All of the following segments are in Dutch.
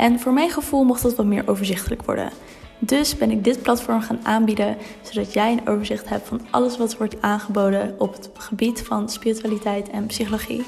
En voor mijn gevoel mocht dat wat meer overzichtelijk worden. Dus ben ik dit platform gaan aanbieden, zodat jij een overzicht hebt van alles wat wordt aangeboden op het gebied van spiritualiteit en psychologie.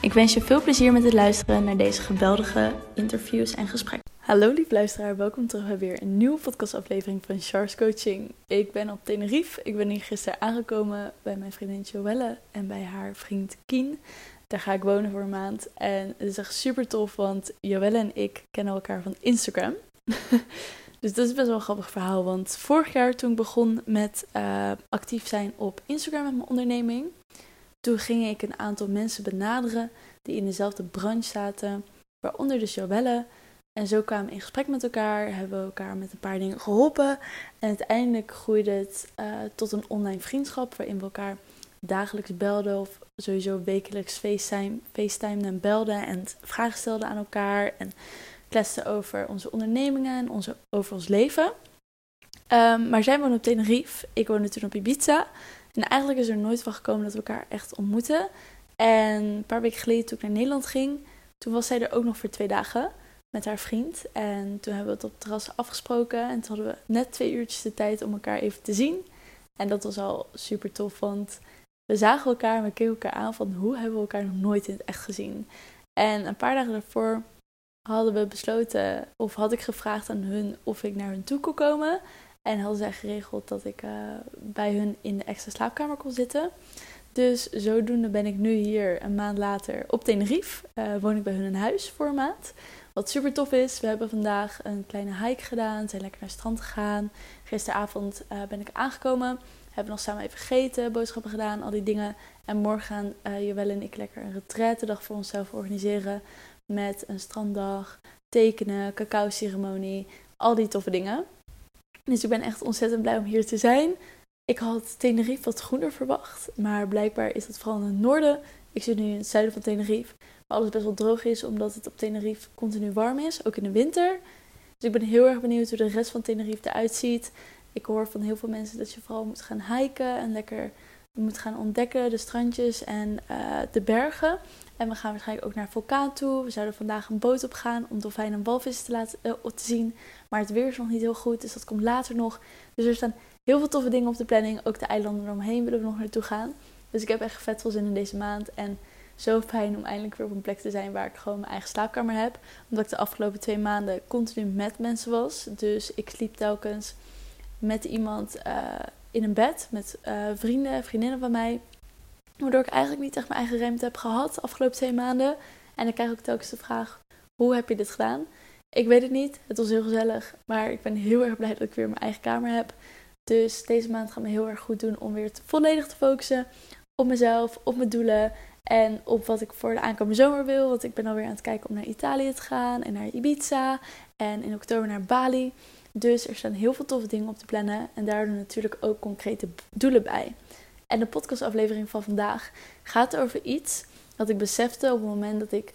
Ik wens je veel plezier met het luisteren naar deze geweldige interviews en gesprekken. Hallo lief luisteraar, welkom terug bij weer een nieuwe podcastaflevering van Charles Coaching. Ik ben op Tenerife. Ik ben hier gisteren aangekomen bij mijn vriendin Joelle en bij haar vriend Kien. Daar ga ik wonen voor een maand. En het is echt super tof, want Joelle en ik kennen elkaar van Instagram. dus dat is best wel een grappig verhaal. Want vorig jaar toen ik begon met uh, actief zijn op Instagram met mijn onderneming. Toen ging ik een aantal mensen benaderen die in dezelfde branche zaten. Waaronder dus Joelle. En zo kwamen we in gesprek met elkaar, hebben we elkaar met een paar dingen geholpen. En uiteindelijk groeide het uh, tot een online vriendschap waarin we elkaar dagelijks belden of sowieso wekelijks FaceTime, en belden en vragen stelden aan elkaar en kletsten over onze ondernemingen en onze, over ons leven. Um, maar zij woonde op Tenerife, ik woonde toen op Ibiza. En eigenlijk is er nooit van gekomen dat we elkaar echt ontmoeten. En een paar weken geleden toen ik naar Nederland ging, toen was zij er ook nog voor twee dagen met haar vriend. En toen hebben we het op terras afgesproken. En toen hadden we net twee uurtjes de tijd om elkaar even te zien. En dat was al super tof, want we zagen elkaar en we keken elkaar aan van hoe hebben we elkaar nog nooit in het echt gezien. En een paar dagen daarvoor hadden we besloten, of had ik gevraagd aan hun of ik naar hun toe kon komen. En hadden zij geregeld dat ik uh, bij hun in de extra slaapkamer kon zitten. Dus zodoende ben ik nu hier een maand later op Tenerife. Uh, woon ik bij hun in huis voor een maand. Wat super tof is, we hebben vandaag een kleine hike gedaan. Zijn lekker naar het strand gegaan. Gisteravond uh, ben ik aangekomen. Hebben nog samen even gegeten, boodschappen gedaan, al die dingen. En morgen gaan uh, en ik lekker een retraite-dag voor onszelf organiseren. Met een stranddag, tekenen, cacao-ceremonie, al die toffe dingen. Dus ik ben echt ontzettend blij om hier te zijn. Ik had Tenerife wat groener verwacht, maar blijkbaar is het vooral in het noorden. Ik zit nu in het zuiden van Tenerife, waar alles best wel droog is, omdat het op Tenerife continu warm is, ook in de winter. Dus ik ben heel erg benieuwd hoe de rest van Tenerife eruit ziet. Ik hoor van heel veel mensen dat je vooral moet gaan hiken en lekker moet gaan ontdekken de strandjes en uh, de bergen. En we gaan waarschijnlijk ook naar vulkaan toe. We zouden vandaag een boot op gaan om dolfijnen en walvissen te, laten, uh, te zien. Maar het weer is nog niet heel goed, dus dat komt later nog. Dus er staan heel veel toffe dingen op de planning. Ook de eilanden eromheen willen we nog naartoe gaan. Dus ik heb echt vet veel zin in deze maand. En zo fijn om eindelijk weer op een plek te zijn waar ik gewoon mijn eigen slaapkamer heb. Omdat ik de afgelopen twee maanden continu met mensen was. Dus ik sliep telkens met iemand uh, in een bed, met uh, vrienden, vriendinnen van mij. Waardoor ik eigenlijk niet echt mijn eigen ruimte heb gehad de afgelopen twee maanden. En ik krijg ook telkens de vraag: hoe heb je dit gedaan? Ik weet het niet. Het was heel gezellig. Maar ik ben heel erg blij dat ik weer mijn eigen kamer heb. Dus deze maand gaat me heel erg goed doen om weer volledig te focussen op mezelf, op mijn doelen. En op wat ik voor de aankomende zomer wil. Want ik ben alweer aan het kijken om naar Italië te gaan en naar Ibiza. En in oktober naar Bali. Dus er staan heel veel toffe dingen op te plannen en daardoor natuurlijk ook concrete doelen bij. En de podcastaflevering van vandaag gaat over iets dat ik besefte op het moment dat ik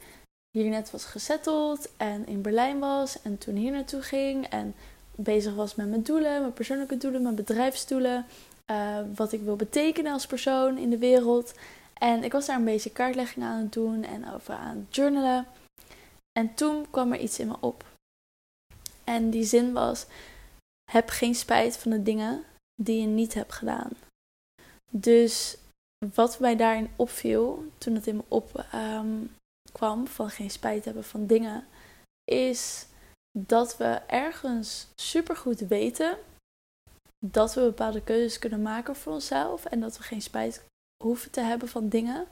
hier net was gesetteld en in Berlijn was en toen hier naartoe ging en bezig was met mijn doelen, mijn persoonlijke doelen, mijn bedrijfsdoelen, uh, wat ik wil betekenen als persoon in de wereld. En ik was daar een beetje kaartlegging aan het doen en over aan het journalen. En toen kwam er iets in me op. En die zin was: heb geen spijt van de dingen die je niet hebt gedaan. Dus wat mij daarin opviel, toen het in me opkwam ehm, van geen spijt hebben van dingen, is dat we ergens supergoed weten dat we bepaalde keuzes kunnen maken voor onszelf en dat we geen spijt hoeven te hebben van dingen.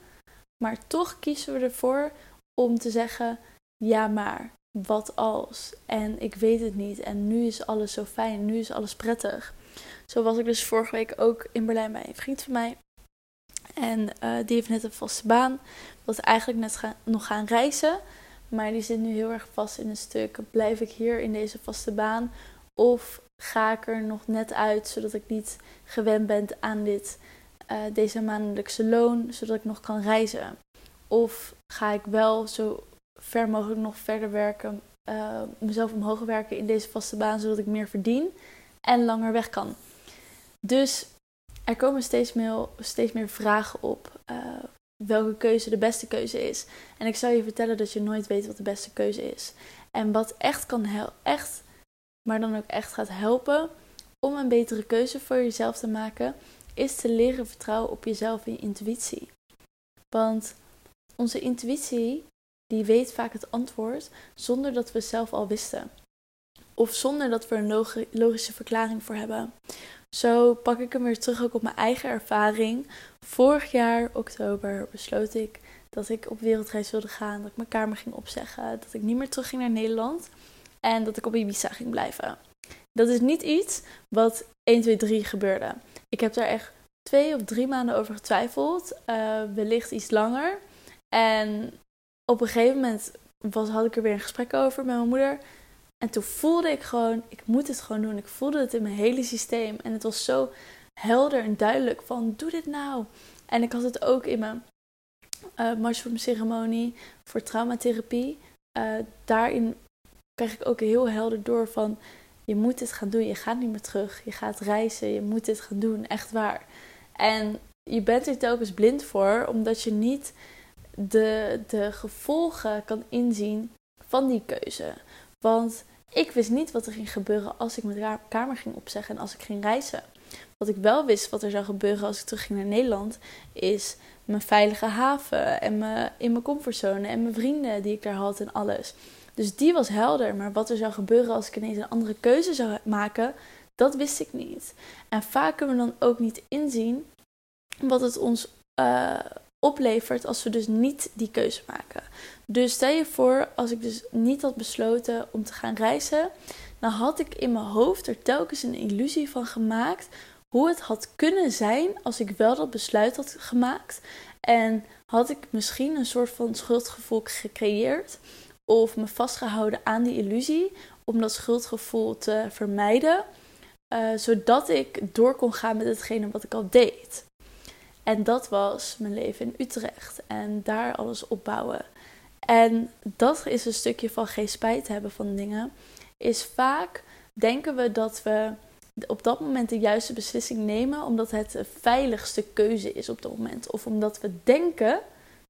Maar toch kiezen we ervoor om te zeggen: ja, maar wat als? En ik weet het niet. En nu is alles zo fijn. Nu is alles prettig. Zo was ik dus vorige week ook in Berlijn bij een vriend van mij. En uh, die heeft net een vaste baan. Was eigenlijk net gaan, nog gaan reizen. maar die zit nu heel erg vast in een stuk. Blijf ik hier in deze vaste baan of ga ik er nog net uit zodat ik niet gewend ben aan dit, uh, deze maandelijkse loon, zodat ik nog kan reizen? Of ga ik wel zo ver mogelijk nog verder werken, uh, mezelf omhoog werken in deze vaste baan, zodat ik meer verdien en langer weg kan? Dus er komen steeds meer, steeds meer vragen op uh, welke keuze de beste keuze is. En ik zal je vertellen dat je nooit weet wat de beste keuze is. En wat echt kan echt, maar dan ook echt gaat helpen om een betere keuze voor jezelf te maken, is te leren vertrouwen op jezelf en je intuïtie. Want onze intuïtie, die weet vaak het antwoord zonder dat we zelf al wisten. Of zonder dat we een logische verklaring voor hebben. Zo pak ik hem weer terug ook op mijn eigen ervaring. Vorig jaar, oktober, besloot ik dat ik op wereldreis wilde gaan. Dat ik mijn kamer ging opzeggen. Dat ik niet meer terug ging naar Nederland. En dat ik op Ibiza ging blijven. Dat is niet iets wat 1, 2, 3 gebeurde. Ik heb daar echt twee of drie maanden over getwijfeld. Uh, wellicht iets langer. En op een gegeven moment was, had ik er weer een gesprek over met mijn moeder. En toen voelde ik gewoon, ik moet het gewoon doen. Ik voelde het in mijn hele systeem. En het was zo helder en duidelijk van, doe dit nou. En ik had het ook in mijn uh, mushroom ceremonie voor traumatherapie. Uh, daarin kreeg ik ook heel helder door van, je moet dit gaan doen. Je gaat niet meer terug. Je gaat reizen. Je moet dit gaan doen. Echt waar. En je bent er telkens blind voor, omdat je niet de, de gevolgen kan inzien van die keuze. Want ik wist niet wat er ging gebeuren als ik mijn kamer ging opzeggen en als ik ging reizen. Wat ik wel wist wat er zou gebeuren als ik terug ging naar Nederland, is mijn veilige haven en mijn, in mijn comfortzone en mijn vrienden die ik daar had en alles. Dus die was helder, maar wat er zou gebeuren als ik ineens een andere keuze zou maken, dat wist ik niet. En vaak kunnen we dan ook niet inzien wat het ons uh, oplevert als we dus niet die keuze maken. Dus stel je voor, als ik dus niet had besloten om te gaan reizen, dan had ik in mijn hoofd er telkens een illusie van gemaakt hoe het had kunnen zijn als ik wel dat besluit had gemaakt. En had ik misschien een soort van schuldgevoel gecreëerd of me vastgehouden aan die illusie om dat schuldgevoel te vermijden, uh, zodat ik door kon gaan met hetgene wat ik al deed. En dat was mijn leven in Utrecht en daar alles opbouwen. En dat is een stukje van geen spijt hebben van dingen. Is vaak denken we dat we op dat moment de juiste beslissing nemen omdat het de veiligste keuze is op dat moment. Of omdat we denken,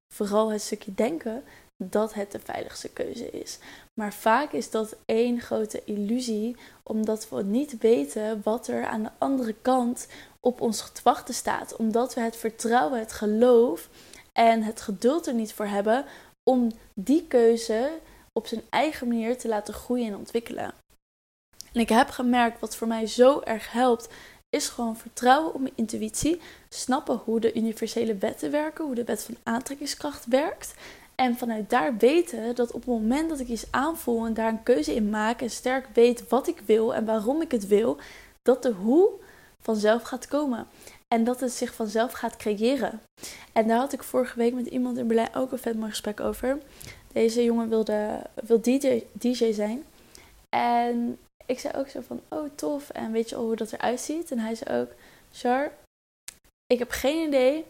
vooral het stukje denken, dat het de veiligste keuze is. Maar vaak is dat één grote illusie, omdat we niet weten wat er aan de andere kant op ons te staat. Omdat we het vertrouwen, het geloof en het geduld er niet voor hebben om die keuze op zijn eigen manier te laten groeien en ontwikkelen. En ik heb gemerkt wat voor mij zo erg helpt, is gewoon vertrouwen op mijn intuïtie, snappen hoe de universele wetten werken, hoe de wet van aantrekkingskracht werkt. En vanuit daar weten dat op het moment dat ik iets aanvoel en daar een keuze in maak en sterk weet wat ik wil en waarom ik het wil, dat de hoe vanzelf gaat komen. En dat het zich vanzelf gaat creëren. En daar had ik vorige week met iemand in Berlijn ook een vet mooi gesprek over. Deze jongen wilde, wil DJ, DJ zijn. En ik zei ook zo van, oh tof. En weet je al hoe dat eruit ziet? En hij zei ook, Char, ik heb geen idee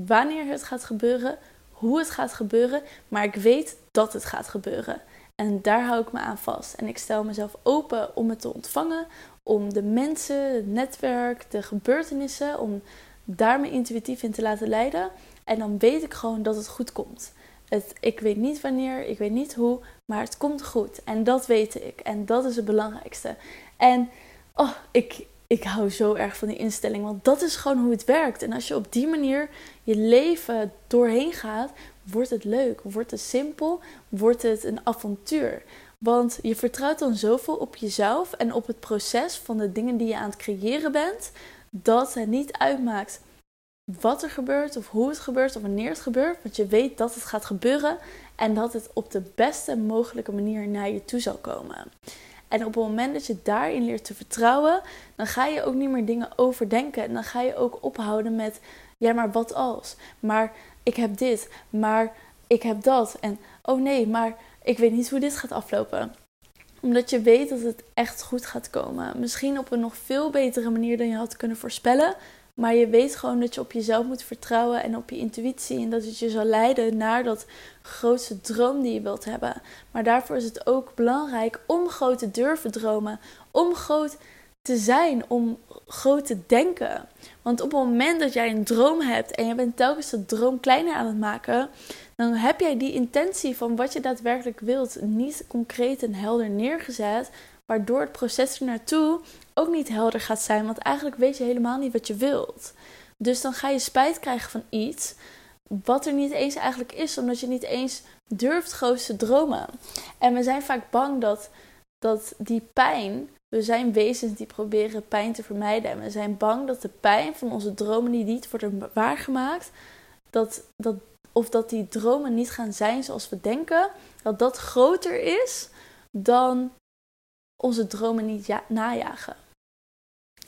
wanneer het gaat gebeuren, hoe het gaat gebeuren. Maar ik weet dat het gaat gebeuren. En daar hou ik me aan vast. En ik stel mezelf open om het te ontvangen, om de mensen, het netwerk, de gebeurtenissen, om daar me intuïtief in te laten leiden. En dan weet ik gewoon dat het goed komt. Het, ik weet niet wanneer, ik weet niet hoe, maar het komt goed. En dat weet ik. En dat is het belangrijkste. En oh, ik, ik hou zo erg van die instelling, want dat is gewoon hoe het werkt. En als je op die manier je leven doorheen gaat, wordt het leuk, wordt het simpel, wordt het een avontuur. Want je vertrouwt dan zoveel op jezelf en op het proces van de dingen die je aan het creëren bent, dat het niet uitmaakt wat er gebeurt of hoe het gebeurt of wanneer het gebeurt. Want je weet dat het gaat gebeuren en dat het op de beste mogelijke manier naar je toe zal komen. En op het moment dat je daarin leert te vertrouwen, dan ga je ook niet meer dingen overdenken. En dan ga je ook ophouden met, ja, maar wat als? Maar ik heb dit, maar ik heb dat. En oh nee, maar ik weet niet hoe dit gaat aflopen. Omdat je weet dat het echt goed gaat komen. Misschien op een nog veel betere manier dan je had kunnen voorspellen. Maar je weet gewoon dat je op jezelf moet vertrouwen en op je intuïtie. En dat het je zal leiden naar dat grootste droom die je wilt hebben. Maar daarvoor is het ook belangrijk om groot te durven dromen. Om groot te zijn, om groot te denken. Want op het moment dat jij een droom hebt en je bent telkens de droom kleiner aan het maken, dan heb jij die intentie van wat je daadwerkelijk wilt niet concreet en helder neergezet. Waardoor het proces er naartoe ook niet helder gaat zijn. Want eigenlijk weet je helemaal niet wat je wilt. Dus dan ga je spijt krijgen van iets wat er niet eens eigenlijk is, omdat je niet eens durft groot te dromen. En we zijn vaak bang dat, dat die pijn. We zijn wezens die proberen pijn te vermijden. En we zijn bang dat de pijn van onze dromen die niet worden waargemaakt, dat, dat, of dat die dromen niet gaan zijn zoals we denken, dat dat groter is dan onze dromen niet ja najagen.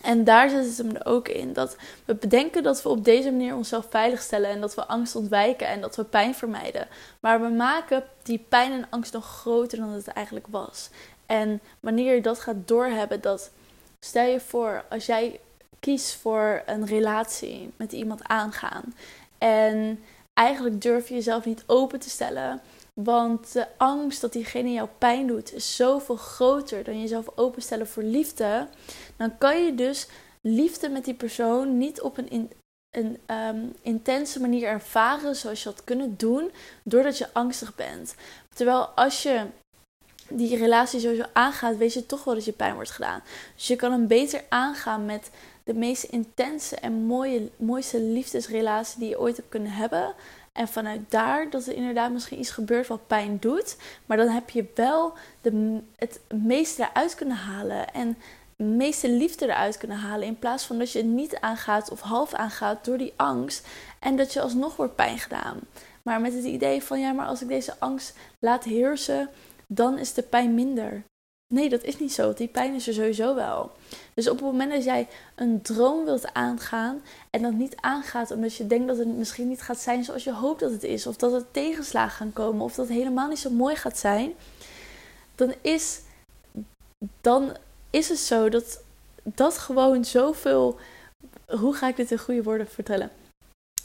En daar zit het hem ook in. Dat we bedenken dat we op deze manier onszelf veilig stellen en dat we angst ontwijken en dat we pijn vermijden. Maar we maken die pijn en angst nog groter dan het eigenlijk was. En wanneer je dat gaat doorhebben, dat stel je voor, als jij kiest voor een relatie met iemand aangaan en eigenlijk durf je jezelf niet open te stellen want de angst dat diegene jou pijn doet is zoveel groter dan jezelf openstellen voor liefde. Dan kan je dus liefde met die persoon niet op een, een ehm, intense manier ervaren zoals je had kunnen doen, doordat je angstig bent. Terwijl als je die relatie sowieso aangaat, weet je toch wel dat je pijn wordt gedaan. Dus je kan hem beter aangaan met de meest intense en mooie, mooiste liefdesrelatie die je ooit hebt kunnen hebben. En vanuit daar dat er inderdaad misschien iets gebeurt wat pijn doet. Maar dan heb je wel de, het meeste eruit kunnen halen. En de meeste liefde eruit kunnen halen. In plaats van dat je het niet aangaat of half aangaat door die angst. En dat je alsnog wordt pijn gedaan. Maar met het idee van ja, maar als ik deze angst laat heersen, dan is de pijn minder. Nee, dat is niet zo. Die pijn is er sowieso wel. Dus op het moment dat jij een droom wilt aangaan en dat niet aangaat omdat je denkt dat het misschien niet gaat zijn zoals je hoopt dat het is, of dat er tegenslagen gaan komen, of dat het helemaal niet zo mooi gaat zijn, dan is, dan is het zo dat dat gewoon zoveel. Hoe ga ik dit in goede woorden vertellen?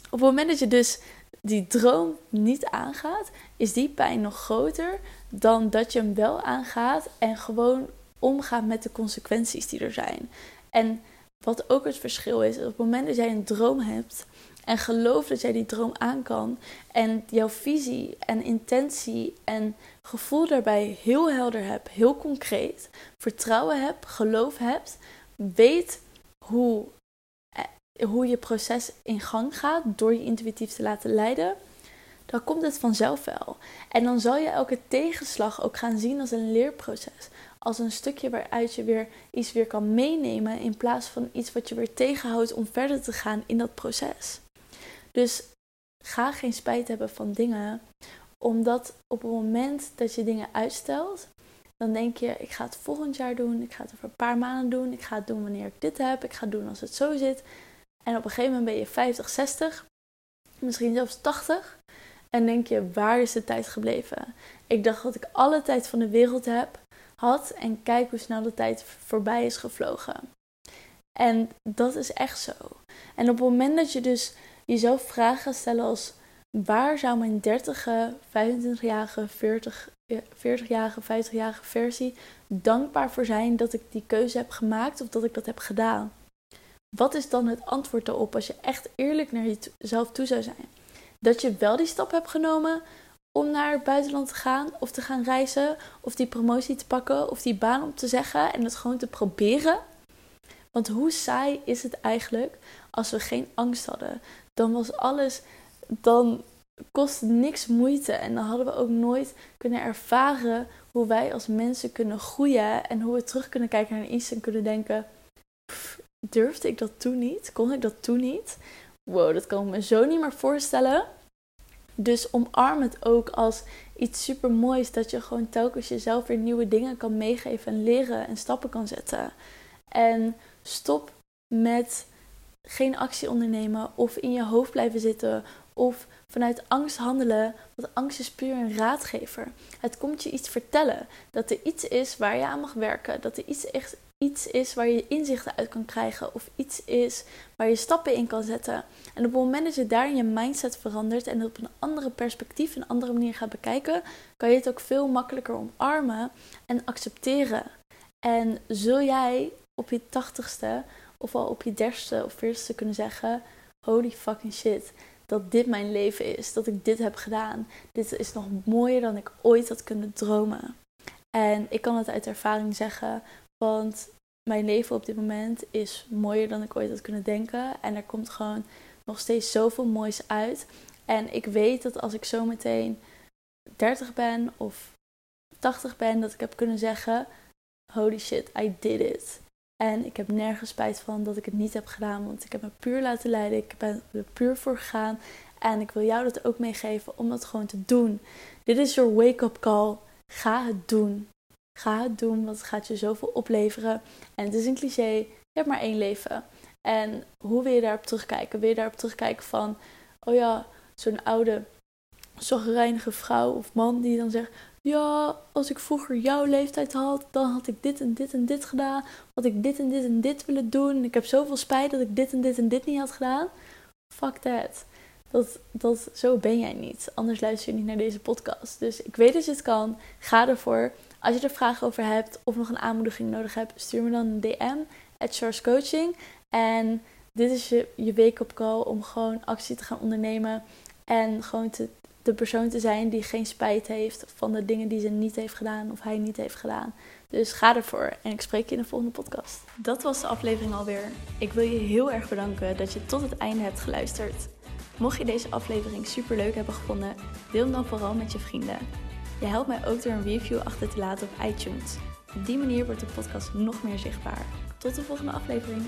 Op het moment dat je dus die droom niet aangaat, is die pijn nog groter dan dat je hem wel aangaat en gewoon omgaat met de consequenties die er zijn. En wat ook het verschil is, op het moment dat jij een droom hebt en gelooft dat jij die droom aan kan en jouw visie en intentie en gevoel daarbij heel helder hebt, heel concreet, vertrouwen hebt, geloof hebt, weet hoe, eh, hoe je proces in gang gaat door je intuïtief te laten leiden dan komt het vanzelf wel. En dan zal je elke tegenslag ook gaan zien als een leerproces. Als een stukje waaruit je weer iets weer kan meenemen in plaats van iets wat je weer tegenhoudt om verder te gaan in dat proces. Dus ga geen spijt hebben van dingen, omdat op het moment dat je dingen uitstelt, dan denk je: ik ga het volgend jaar doen, ik ga het over een paar maanden doen, ik ga het doen wanneer ik dit heb, ik ga het doen als het zo zit. En op een gegeven moment ben je 50, 60, misschien zelfs 80. En denk je, waar is de tijd gebleven? Ik dacht dat ik alle tijd van de wereld heb, En kijk hoe snel de tijd voorbij is gevlogen. En dat is echt zo. En op het moment dat je dus jezelf vragen gaat stellen als... Waar zou mijn 30-jarige, 25-jarige, 40, 40-jarige, 50-jarige versie dankbaar voor zijn dat ik die keuze heb gemaakt of dat ik dat heb gedaan? Wat is dan het antwoord daarop als je echt eerlijk naar jezelf toe zou zijn? dat je wel die stap hebt genomen om naar het buitenland te gaan of te gaan reizen of die promotie te pakken of die baan op te zeggen en het gewoon te proberen. Want hoe saai is het eigenlijk als we geen angst hadden? Dan was alles, dan kostte niks moeite en dan hadden we ook nooit kunnen ervaren hoe wij als mensen kunnen groeien en hoe we terug kunnen kijken naar iets en kunnen denken: durfde ik dat toen niet? Kon ik dat toen niet? wow, dat kan ik me zo niet meer voorstellen. Dus omarm het ook als iets super moois. Dat je gewoon telkens jezelf weer nieuwe dingen kan meegeven en leren en stappen kan zetten. En stop met geen actie ondernemen of in je hoofd blijven zitten of vanuit angst handelen, want angst is puur een raadgever. Het komt je iets vertellen. Dat er iets is waar je aan mag werken. Dat er iets, echt, iets is waar je inzichten uit kan krijgen. Of iets is waar je stappen in kan zetten. En op het moment dat je daarin je mindset verandert en het op een andere perspectief, een andere manier gaat bekijken, kan je het ook veel makkelijker omarmen en accepteren. En zul jij op je tachtigste of al op je derste of veertigste kunnen zeggen: Holy fucking shit, dat dit mijn leven is, dat ik dit heb gedaan. Dit is nog mooier dan ik ooit had kunnen dromen. En ik kan het uit ervaring zeggen, want mijn leven op dit moment is mooier dan ik ooit had kunnen denken. En er komt gewoon nog steeds zoveel moois uit. En ik weet dat als ik zo meteen 30 ben of 80 ben, dat ik heb kunnen zeggen: Holy shit, I did it. En ik heb nergens spijt van dat ik het niet heb gedaan, want ik heb me puur laten leiden. Ik ben er puur voor gegaan. En ik wil jou dat ook meegeven om dat gewoon te doen. Dit is your wake-up call. Ga het doen. Ga het doen, want het gaat je zoveel opleveren. En het is een cliché, je hebt maar één leven. En hoe wil je daarop terugkijken? Wil je daarop terugkijken van, oh ja, zo'n oude, zorgreinige vrouw of man die dan zegt, ja, als ik vroeger jouw leeftijd had, dan had ik dit en dit en dit gedaan. Had ik dit en dit en dit willen doen. Ik heb zoveel spijt dat ik dit en dit en dit niet had gedaan. Fuck that. Dat, dat, zo ben jij niet. Anders luister je niet naar deze podcast. Dus ik weet dat je het kan. Ga ervoor. Als je er vragen over hebt of nog een aanmoediging nodig hebt, stuur me dan een DM. At Coaching. En dit is je, je wake-up call om gewoon actie te gaan ondernemen. En gewoon de persoon te zijn die geen spijt heeft van de dingen die ze niet heeft gedaan of hij niet heeft gedaan. Dus ga ervoor en ik spreek je in de volgende podcast. Dat was de aflevering alweer. Ik wil je heel erg bedanken dat je tot het einde hebt geluisterd. Mocht je deze aflevering super leuk hebben gevonden, deel hem dan vooral met je vrienden. Je helpt mij ook door een review achter te laten op iTunes. Op die manier wordt de podcast nog meer zichtbaar. Tot de volgende aflevering.